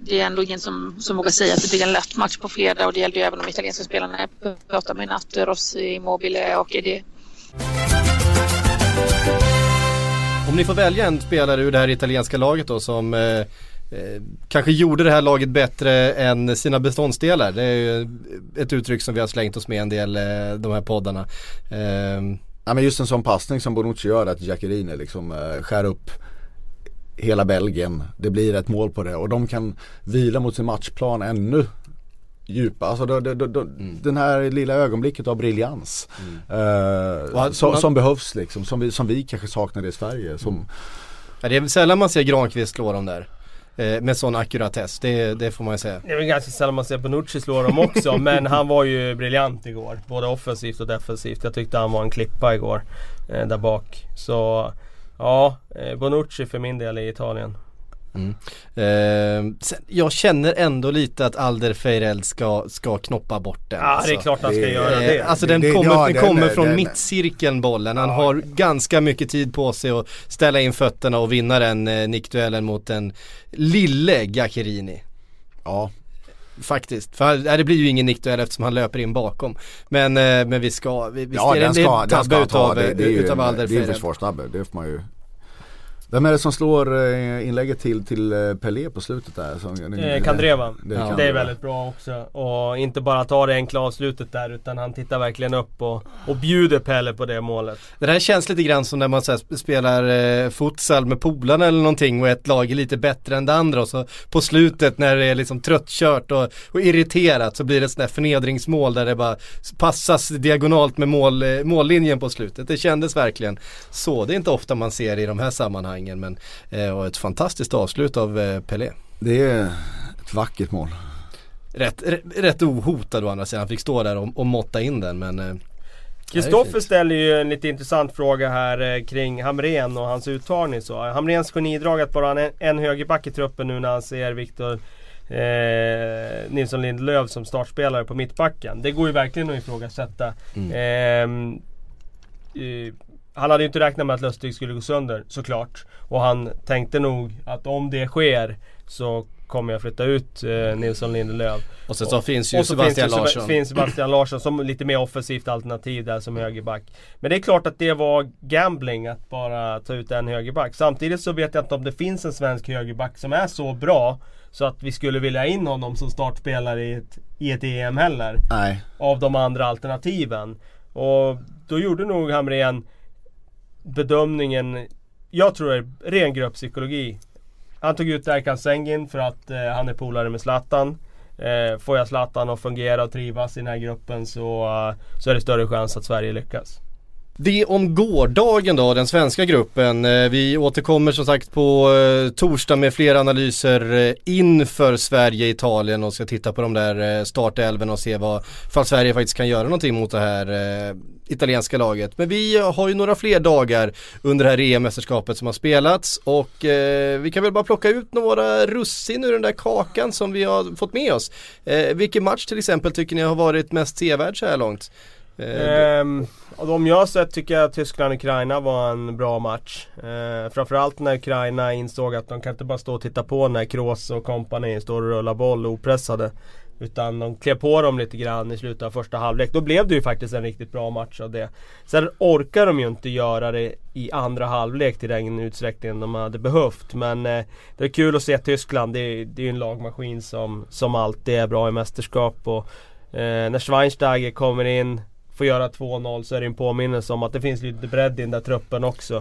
det är ändå ingen som, som vågar säga att det blir en lätt match på fredag och det gällde ju även de italienska spelarna. Jag pratade med i natt, Rossi, Immobile och Edi. Om ni får välja en spelare ur det här italienska laget då som eh, eh, kanske gjorde det här laget bättre än sina beståndsdelar. Det är ju ett uttryck som vi har slängt oss med en del eh, de här poddarna. Eh, Ja men just en sån passning som Bonucci gör att Giaccherini liksom eh, skär upp hela Belgien. Det blir ett mål på det och de kan vila mot sin matchplan ännu djupa. Alltså då, då, då, Mm. den här lilla ögonblicket av briljans. Eh, Och att som, man- som behövs liksom. Som vi, som vi kanske saknar i Sverige. Som, ja, det är sällan man ser Granqvist slå dem där. Eh, med sån ackuratess, det, det får man ju säga. Det är väl ganska sällan man ser Bonucci slå dem också men han var ju briljant igår. Både offensivt och defensivt. Jag tyckte han var en klippa igår. Eh, där bak. Så ja, eh, Bonucci för min del i Italien. Eh, sen, jag känner ändå lite att Alder Feireld ska, ska knoppa bort den. Ja det är alltså. klart han ska det- göra Eh, det. Alltså Det- den det- kommer, ja, den den- kommer från den- mittcirkeln bollen. Han har ganska mycket tid på sig att ställa in fötterna och vinna den eh, nickduellen mot den lille Giaccherini. ja, Faktiskt. För nej, det blir ju ingen nickduell eftersom han löper in bakom. Men, eh, men vi ska, vi, visst ja är det, den en den tabbe ta. utav, Det, det är ju utav en, Alder det är en Feireld. försvarstabbe. Det får man ju vem är det som slår eh, inlägget till, till eh, Pelé på slutet där? Som, Eh, Kandreva. Det är Ja. Det är väldigt bra också. Och inte bara ta det enkla avslutet där utan han tittar verkligen upp och, och bjuder Pelle på det målet. Det här känns lite grann som när man så här, sp- spelar eh, futsal med polarna eller någonting och ett lag är lite bättre än det andra och så på slutet när det är liksom tröttkört och, och irriterat så blir det ett sånt där förnedringsmål där det bara passas diagonalt med mål, mållinjen på slutet. Det kändes verkligen så. Det är inte ofta man ser i de här sammanhangen men eh, och ett fantastiskt avslut av eh, Pelé. Det är ett vackert mål. Rätt, rätt, ohotad å andra sidan. Han fick stå där och, och måtta in den men eh, Kristoffer ställer ju en lite intressant fråga här kring Hamren och hans uttagning. Så. Hamrens genidrag att bara ha en, en högerback i truppen nu när han ser Viktor eh, Nilsson Lindelöf som startspelare på mittbacken. Det går ju verkligen att ifrågasätta. Ehm, eh, han hade ju inte räknat med att Lustig skulle gå sönder såklart. Och han tänkte nog att om det sker så kommer jag flytta ut eh, Nilsson Lindelöf. och sen så finns ju Och så Sebastian finns det, Larsson. finns Sebastian Larsson som lite mer offensivt alternativ där som högerback. Men det är klart att det var gambling att bara ta ut en högerback. Samtidigt så vet jag inte om det finns en svensk högerback som är så bra så att vi skulle vilja in honom som startspelare i ett, i ett EM heller. Nej. Av de andra alternativen. Och då gjorde nog Hamrén bedömningen, jag tror det är ren grupppsykologi. Han tog ut Erkan Sengin för att eh, han är polare med Zlatan. Eh, får jag Zlatan att fungera och trivas i den här gruppen så, eh, så är det större chans att Sverige lyckas. Det om gårdagen då, den svenska gruppen. Eh, vi återkommer som sagt på eh, torsdag med fler analyser eh, inför Sverige-Italien och ska titta på de där startelven och se vad, ifall Sverige faktiskt kan göra någonting mot det här italienska laget. Men vi har ju några fler dagar under det här EM-mästerskapet som har spelats och eh, vi kan väl bara plocka ut några russin ur den där kakan som vi har fått med oss. Eh, vilken match till exempel tycker ni har varit mest sevärd så här långt? Ehm, eh, Ehm, och de jag har sett tycker jag att Tyskland-Ukraina var en bra match. Ehm, framförallt när Ukraina insåg att de kan inte bara stå och titta på när Kroos och kompani står och rullar boll opressade. Utan de klev på dem lite grann i slutet av första halvlek. Då blev det ju faktiskt en riktigt bra match av det. Sen orkar de ju inte göra det i andra halvlek till den utsträckningen de hade behövt. Men eh, det är kul att se Tyskland. Det är, det är ju en lagmaskin som, som alltid är bra i mästerskap. Och, eh, när Schweinsteiger kommer in får göra 2-0 så är det en påminnelse om att det finns lite bredd i den där truppen också.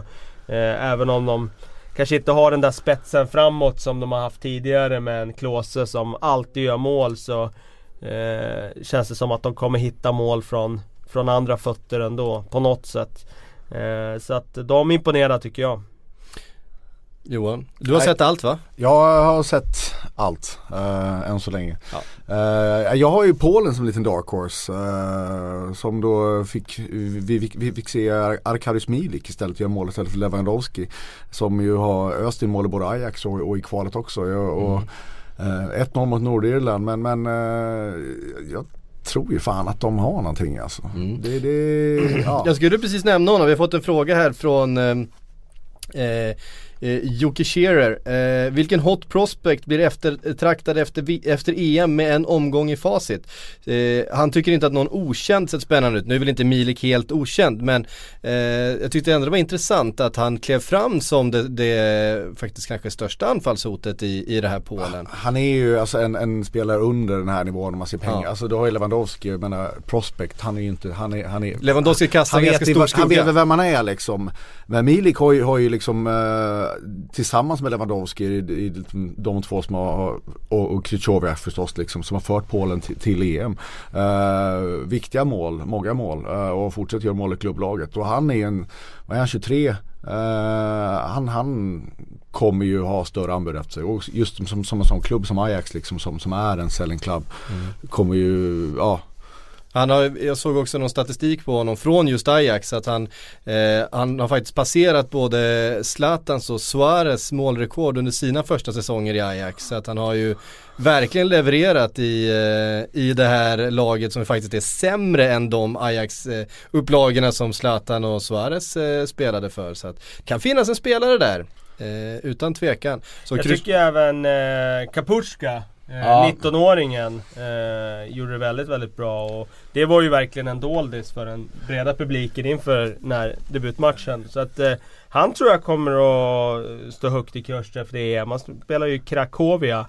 Eh, även om de kanske inte har den där spetsen framåt som de har haft tidigare med en Klose som alltid gör mål så eh, känns det som att de kommer hitta mål från, från andra fötter ändå på något sätt. Eh, så att de imponerar tycker jag. Johan, du har Nej. sett allt va? Jag har sett allt uh, än så länge. Eh, jag har ju Polen som en liten dark horse. eh, som då fick, vi, vi, vi fick se Ar- Arkadiusz Milik istället göra mål istället för Lewandowski. Som ju har öst in mål i både Ajax och, och i kvalet också. Jag, och, Eh, 1-0 mot Nordirland men, men eh, jag tror ju fan att de har någonting alltså. Mm. Det, det, ja. Jag skulle precis nämna honom, vi har fått en fråga här från eh, eh, Jocke Shearer, eh, vilken hot prospect blir eftertraktad efter, efter EM med en omgång i facit? Eh, han tycker inte att någon okänd sett spännande ut, nu är väl inte Milik helt okänd men eh, jag tyckte ändå det var intressant att han klev fram som det, det faktiskt kanske största anfallshotet i, i det här Polen. Han är ju alltså en, en spelare under den här nivån om man ser pengar. Ja. Alltså du har ju Lewandowski, jag menar prospect, han är ju inte, han är, han är Lewandowski kastar ganska stor vad- han vet skugga. väl vem man är liksom. Men Milik har ju, har ju liksom eh, tillsammans med Lewandowski, i, i, de två som har, och, och Krychowiak förstås liksom, som har fört Polen till, till EM. Eh, viktiga mål, många mål eh, och fortsätter göra mål i klubblaget. Och han är en, vad är han, 23? Eh, han, han kommer ju ha större anbud efter sig. Och just som, som en sån klubb som Ajax liksom, som, som är en selling club. Kommer ju, ja Han har, jag såg också någon statistik på honom från just Ajax att han, eh, han har faktiskt passerat både Zlatans och Suarez målrekord under sina första säsonger i Ajax. Så att han har ju verkligen levererat i, eh, i det här laget som faktiskt är sämre än de Ajax-upplagorna som Zlatan och Suarez eh, spelade för. Så att kan finnas en spelare där. Eh, utan tvekan. Så Jag tycker även eh, Kapuska, eh, Ja. 19-åringen, eh, gjorde det väldigt, väldigt bra. Och det var ju verkligen en doldis för den breda publiken inför den här debutmatchen. Så att eh, han tror jag kommer att stå högt i kurs efter EM. Han spelar ju i Cracovia.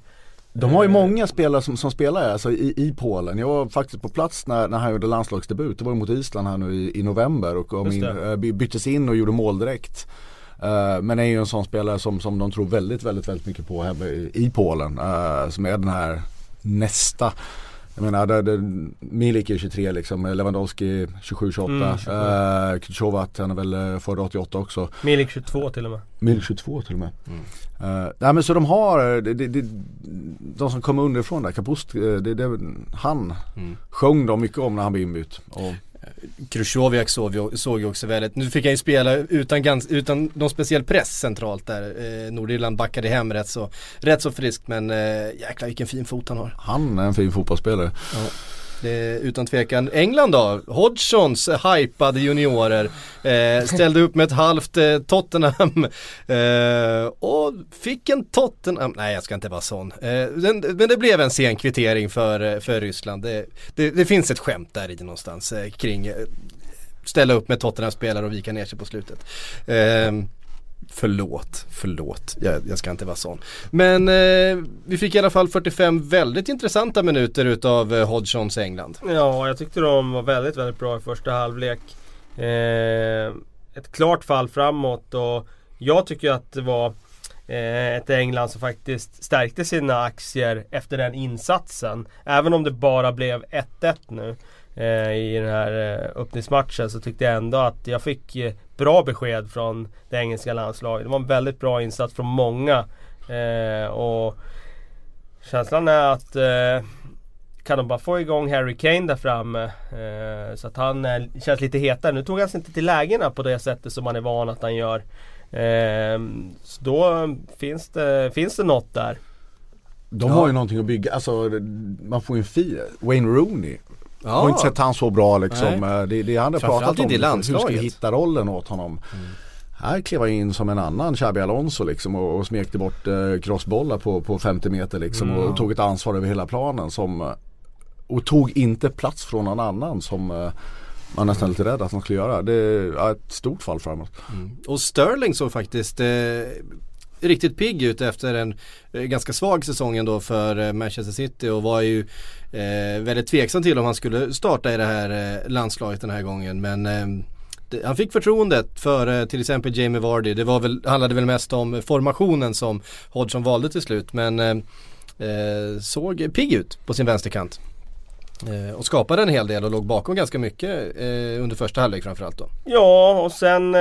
De har ju Eh, många spelare som, som spelar alltså, i, i Polen. Jag var faktiskt på plats när, när han gjorde landslagsdebut. Det var mot Island här nu i, i november och kom in, det. eh, by- byttes in och gjorde mål direkt. Eh, men är ju en sån spelare som, som de tror väldigt, väldigt, väldigt mycket på här i, i Polen. eh, som är den här nästa jag menar, det, det, Milik är 23 liksom, Lewandowski 27-28. Mm, 27. Mm, Krychowiak, han är väl eh, född 88 också. Milik 22 till och med. Milik 22 till och med. Eh, nej men så de har, det, det, det, de som kommer underifrån där, Kapust, eh, det, det, han Mm. sjöng de mycket om när han blev inbytt. Och, Krychowiak såg, ju- också väldigt, nu fick han ju spela utan, gans, utan någon speciell press centralt där. Eh, Nordirland backade hem rätt så, rätt så friskt men eh, jäklar vilken fin fot han har. han är en fin fotbollsspelare. Det utan tvekan. England då? Hodgsons hypade juniorer eh, ställde upp med ett halvt eh, Tottenham eh, och fick en Tottenham, nej jag ska inte vara sån. Eh, den, men det blev en sen kvittering för, eh, för Ryssland. Det, det, det finns ett skämt där i någonstans eh, kring eh, ställa upp med Tottenham-spelare och vika ner sig på slutet. Eh, Förlåt, förlåt. Jag, jag ska inte vara sån. Men eh, vi fick i alla fall 45 väldigt intressanta minuter utav eh, Hodgsons England. Ja, jag tyckte de var väldigt, väldigt bra i första halvlek. Eh, ett klart fall framåt och jag tycker att det var eh, ett England som faktiskt stärkte sina aktier efter den insatsen. Även om det bara blev 1-1 nu eh, i den här eh, öppningsmatchen så tyckte jag ändå att jag fick eh, bra besked från det engelska landslaget. Det var en väldigt bra insats från många. Eh, och Känslan är att eh, kan de bara få igång Harry Kane där framme eh, så att han eh, känns lite hetare. Nu tog han sig inte till lägena på det sättet som man är van att han gör. Eh, så då finns det, finns det något där. De Ja. har ju någonting att bygga, alltså man får ju en fin, Wayne Rooney. Ja. Har inte sett han så bra liksom. Nej. Eh, Det, det han har Framförallt pratat om. Hur ska vi hitta rollen åt honom? Här klev han in som en annan Xabi Alonso liksom och, och smekte bort eh, crossbollar på, på 50 meter liksom och tog ett ansvar över hela planen som eh, och tog inte plats från någon annan som eh, man nästan lite rädd att han skulle göra. Det är ett stort fall framåt. Och Sterling såg faktiskt eh, riktigt pigg ut efter en eh, ganska svag säsong ändå för eh, Manchester City och var ju eh, väldigt tveksam till om han skulle starta i det här eh, landslaget den här gången. Men eh, han fick förtroendet för eh, till exempel Jamie Vardy. Det var väl, handlade väl mest om formationen som Hodgson valde till slut. Men ehm, eh, såg pigg ut på sin vänsterkant. Eh, och skapade en hel del och låg bakom ganska mycket eh, under första halvlek framförallt då. Ja och sen, eh,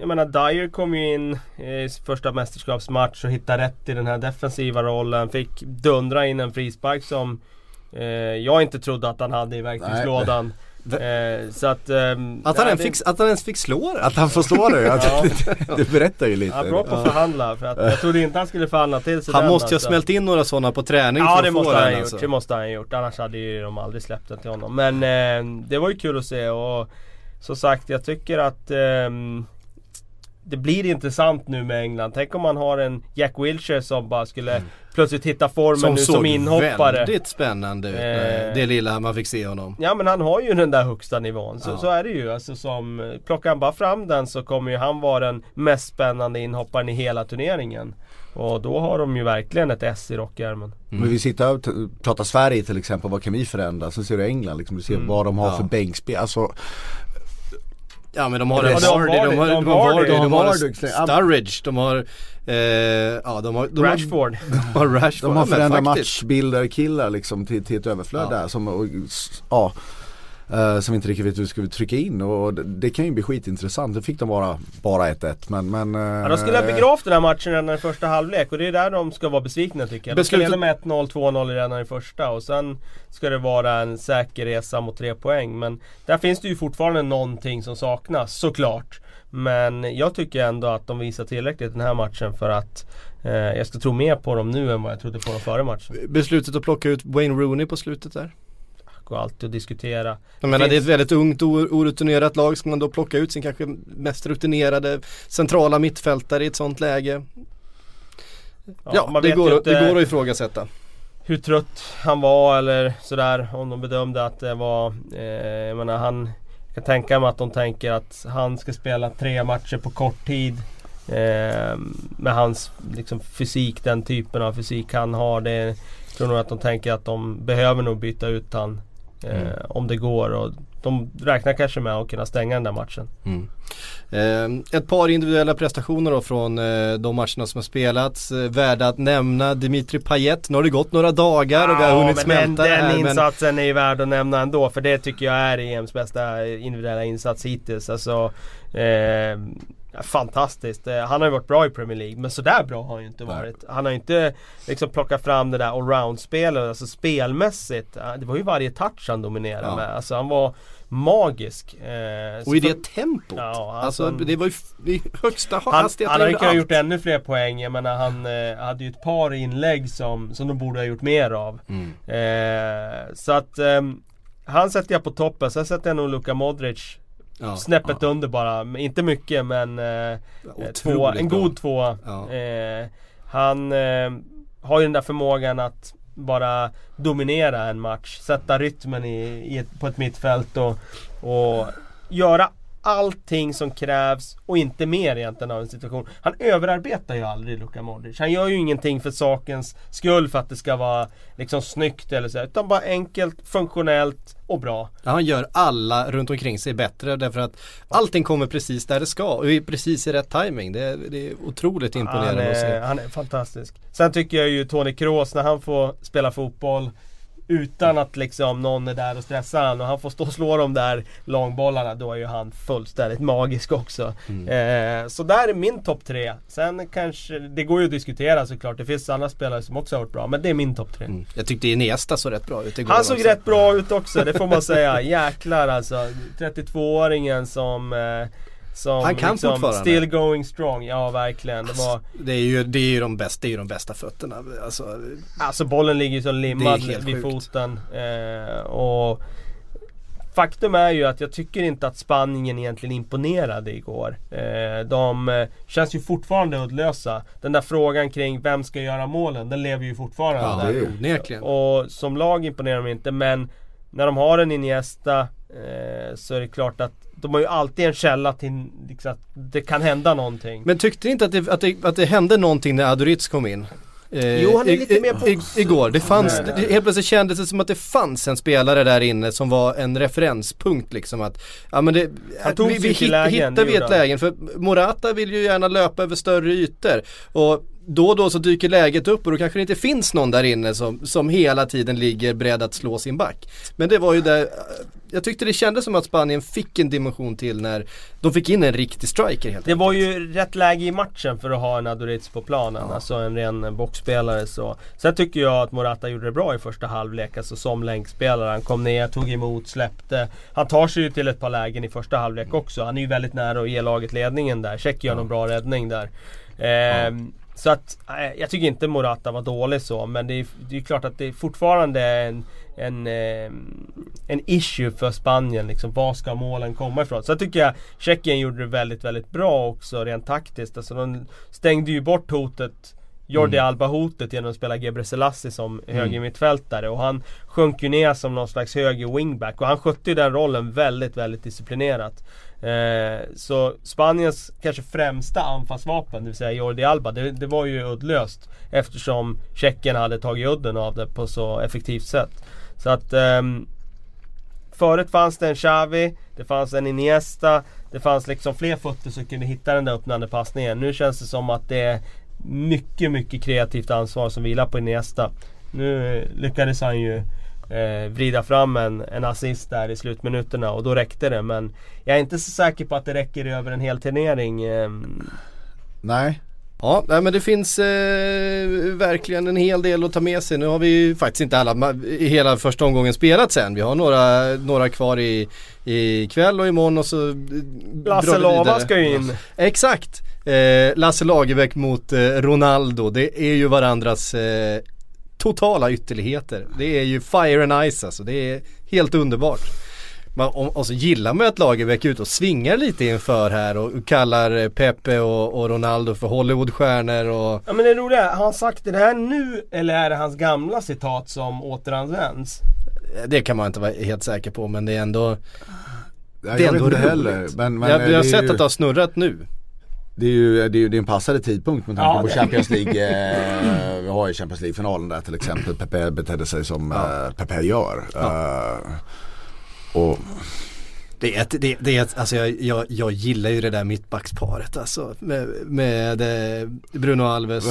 jag menar Dyer kom ju in i första mästerskapsmatch och hittade rätt i den här defensiva rollen. Fick dundra in en frispark som eh, jag inte trodde att han hade i verktygslådan. Eh, så att... ehm, Att han, nej, ens det- fick, att han ens fick slå det. Att han får slå det, att, det, det berättar ju lite. Ja, bra på att förhandla. För att jag trodde inte han skulle förhandla till sig Han den, måste ju ha alltså. smält in några sådana på träning Ja för det få måste han den ha alltså. gjort, det måste han ha gjort. Annars hade ju de aldrig släppt den till honom. Men eh, det var ju kul att se och som sagt jag tycker att ehm, det blir intressant nu med England. Tänk om man har en Jack Wilshere som bara skulle plötsligt hitta formen Som nu som inhoppare. väldigt spännande ut, Eh. eh, det lilla man fick se honom. Ja men han har ju den där högsta nivån. Så, Ja. så är det ju. Alltså, som, plockar han bara fram den så kommer ju han vara den mest spännande inhopparen i hela turneringen. Och då har de ju verkligen ett S i rockärmen. Men vi sitter och pratar Sverige till exempel, vad kan vi förändra? Sen ser du England, liksom, du ser vad de har Ja. för bänkspel. Alltså, Ja men de har Vardy, de har, de har Vardy, de har. Sturridge, de har... Eh, ja de har... De Rashford. Har, de har Rashford. de har förändrat faktiskt. matchbilder, killar liksom till, till ett överflöd Ja. där som, och, ja, eh, som inte riktigt vet hur du ska trycka in och det, det kan ju bli skitintressant. Det fick de bara, bara 1-1 men, men eh, Ja, de skulle ha begravt den här matchen redan i första halvlek och det är där de ska vara besvikna tycker jag. De ska Beslutet- leda med 1-0, 2-0 redan i första och sen ska det vara en säker resa mot tre poäng. Men där finns det ju fortfarande någonting som saknas, såklart. Men jag tycker ändå att de visar tillräckligt den här matchen för att eh, jag ska tro mer på dem nu än vad jag trodde på dem före matchen. Beslutet att plocka ut Wayne Rooney på slutet där. Går alltid att diskutera. Jag menar det är finns- ett väldigt ungt orutinerat lag. Ska man då plocka ut sin kanske mest rutinerade centrala mittfältare i ett sånt läge? Ja, man det, går, att- det inte- går att ifrågasätta. hur trött han var eller sådär. Om de bedömde att det var, eh, jag menar han jag kan tänka mig att de tänker att han ska spela tre matcher på kort tid. Eh, med hans liksom, fysik, den typen av fysik han har. Det, jag tror nog att de tänker att de behöver nog byta ut han. Eh, Mm. Om det går. Och de räknar kanske med att kunna stänga den där matchen. Eh, ett par individuella prestationer då från eh, de matcherna som har spelats. Värda att nämna Dimitri Payet. Nu har det gått några dagar och vi har hunnit men smälta den, den här. Men insatsen är ju värd att nämna ändå. För det tycker jag är EMs bästa individuella insats hittills. Alltså, fantastiskt. Eh, han har ju varit bra i Premier League. Men sådär bra har han ju inte varit. Han har ju inte liksom plockat fram det där allround-spelet. Alltså spelmässigt. Det var ju varje touch han dominerade Ja. med. Alltså han var magisk. Eh, och i det tempot. Ja, alltså, alltså- det var ju i högsta han, hastighet. han hade kunnat gjort ännu fler poäng. Jag menar han eh, hade ju ett par inlägg som, som de borde ha gjort mer av. Mm. Eh, så att ehm, han sätter jag på toppen. Sen sätter jag nog Luka Modric Ja. snäppet under bara. Inte mycket men eh, Otroligt två, en god tvåa. Ja. Eh, han eh, har ju den där förmågan att bara dominera en match. Sätta rytmen i, i ett, på ett mittfält och, och göra allting som krävs och inte mer egentligen av en situation. Han överarbetar ju aldrig Luka Modric. Han gör ju ingenting för sakens skull för att det ska vara liksom snyggt eller så. Utan bara enkelt, funktionellt och bra. Ja, han gör alla runt omkring sig bättre därför att allting kommer precis där det ska och är precis i rätt timing. Det, är- det är otroligt Han imponerande att se. är, han är fantastisk. Sen tycker jag ju Toni Kroos när han får spela fotboll utan att liksom någon är där och stressar han och han får stå och slå de där långbollarna då är ju han fullständigt magisk också. Mm. Eh, så där är min topp tre. Sen kanske, det går ju att diskutera såklart. Det finns andra spelare som också har varit bra men det är min topp tre. Mm. Jag tyckte Iniesta såg rätt bra ut igår Han såg också. rätt bra ut också, det får man säga. Jäklar alltså. 32-åringen som eh, som Han kan liksom fortfarande. Still going strong, ja verkligen. Det var, Det är ju, det är ju de bästa, det är ju de bästa fötterna. Alltså, Alltså bollen ligger ju så limmad vid foten. Eh, och Faktum är ju att jag tycker inte att Spanien egentligen imponerade igår. Eh, de eh, känns ju fortfarande uddlösa. Den där frågan kring vem ska göra målen, den lever ju fortfarande ja, det är onekligen. Och som lag imponerar de inte men när de har en Iniesta eh, så är det klart att de har ju alltid en källa till liksom, att det kan hända någonting. Men tyckte ni inte att det, att det, att det hände någonting när Aduriz kom in? Eh, Jo, han är lite mer på- i- Igår, det fanns, Nej, det, helt plötsligt kändes det som att det fanns en spelare där inne som var en referenspunkt liksom att Ja men det, Han tog vi, vi lägen, hittar vi ett han. lägen för Morata vill ju gärna löpa över större ytor och då och då så dyker läget upp och då kanske det inte finns någon där inne som, som hela tiden ligger beredd att slå sin back. Men det var ju där jag tyckte det kändes som att Spanien fick en dimension till när de fick in en riktig striker helt Det var enkelt. ju rätt läge i matchen för att ha en Aduriz på planen, alltså en ren boxspelare så. Sen tycker jag att Morata gjorde det bra i första halvlek, alltså som länkspelare. Han kom ner, tog emot, släppte. Han tar sig ju till ett par lägen i första halvlek också. Han är ju väldigt nära att ge laget ledningen där. Tjeck gör någon bra räddning där. Ehm, Så att, jag tycker inte Morata var dålig så, men det är, det är klart att det är fortfarande en, en, eh, en issue för Spanien. Liksom, var ska målen komma ifrån? Så jag tycker jag Tjeckien gjorde det väldigt, väldigt bra också rent taktiskt. Alltså, de stängde ju bort hotet Jordi Alba-hotet genom att spela Gebre Selassie som högermittfältare och han sjönk ju ner som någon slags höger wingback och han skötte ju den rollen väldigt, väldigt disciplinerat. Eh, så Spaniens kanske främsta anfallsvapen, det vill säga Jordi Alba, det, det var ju uddlöst eftersom Tjeckien hade tagit udden av det på så effektivt sätt. Så att eh, Förut fanns det en Xavi, det fanns en Iniesta, det fanns liksom fler fötter som kunde hitta den där öppnande passningen. Nu känns det som att det är mycket, mycket kreativt ansvar som vilar på Iniesta. Nu eh, lyckades han ju eh, vrida fram en, en assist där i slutminuterna och då räckte det. Men jag är inte så säker på att det räcker över en hel turnering. Eh, Nej, Ja, nej, men det finns eh, verkligen en hel del att ta med sig. Nu har vi ju faktiskt inte alla, hela första omgången spelat sen. Vi har några, några kvar i, i kväll och imorgon och så eh, Lasse Lava ska ju in. Exakt! Eh, Lasse Lagerbäck mot eh, Ronaldo, det är ju varandras eh, totala ytterligheter. Det är ju fire and ice alltså, det är helt underbart. Man, och, och så gillar man ju att Lagerbäck ute och svingar lite inför här och kallar Pepe och, och Ronaldo för Hollywoodstjärnor och Ja men det roliga är, har han sagt det här nu eller är det hans gamla citat som återanvänds? det kan man inte vara helt säker på men det är ändå jag, det är jag ändå vet inte roligt. heller. Men, men jag, jag har sett ju, att det har snurrat nu. Det är ju det är, det är en passande tidpunkt med tanke Ja, på det- Champions League. Eh, vi har ju Champions League-finalen där till exempel. Pepe betedde sig som eh, Pepe gör. Eh, och Det är, det, det är ett, alltså jag, jag, jag gillar ju det där mittbacksparet alltså med, med eh, Bruno Alves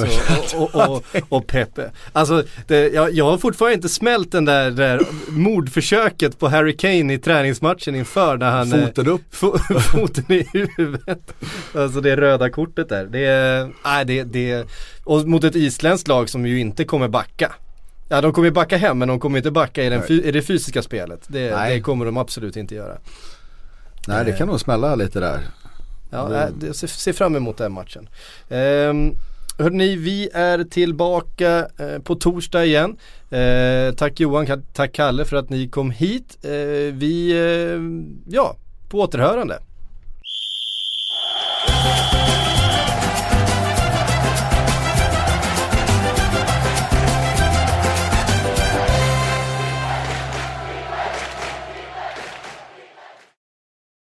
och, och, och, och, Pepe. Alltså det, jag, jag har fortfarande inte smält den där, där mordförsöket på Harry Kane i träningsmatchen inför när han eh, foten upp. fo- foten i huvudet. Alltså det röda kortet där. Det nej det, det, och mot ett isländskt lag som ju inte kommer backa. Ja de kommer ju backa hem men de kommer inte backa i, den, i det fysiska spelet. Det, det kommer de absolut inte göra. Nej det eh, kan nog smälla lite där. Ja, jag eh, ser fram emot den matchen. Um, Hörrni, vi är tillbaka eh, på torsdag igen. Tack Johan, tack Kalle för att ni kom hit. Vi, ja, på återhörande.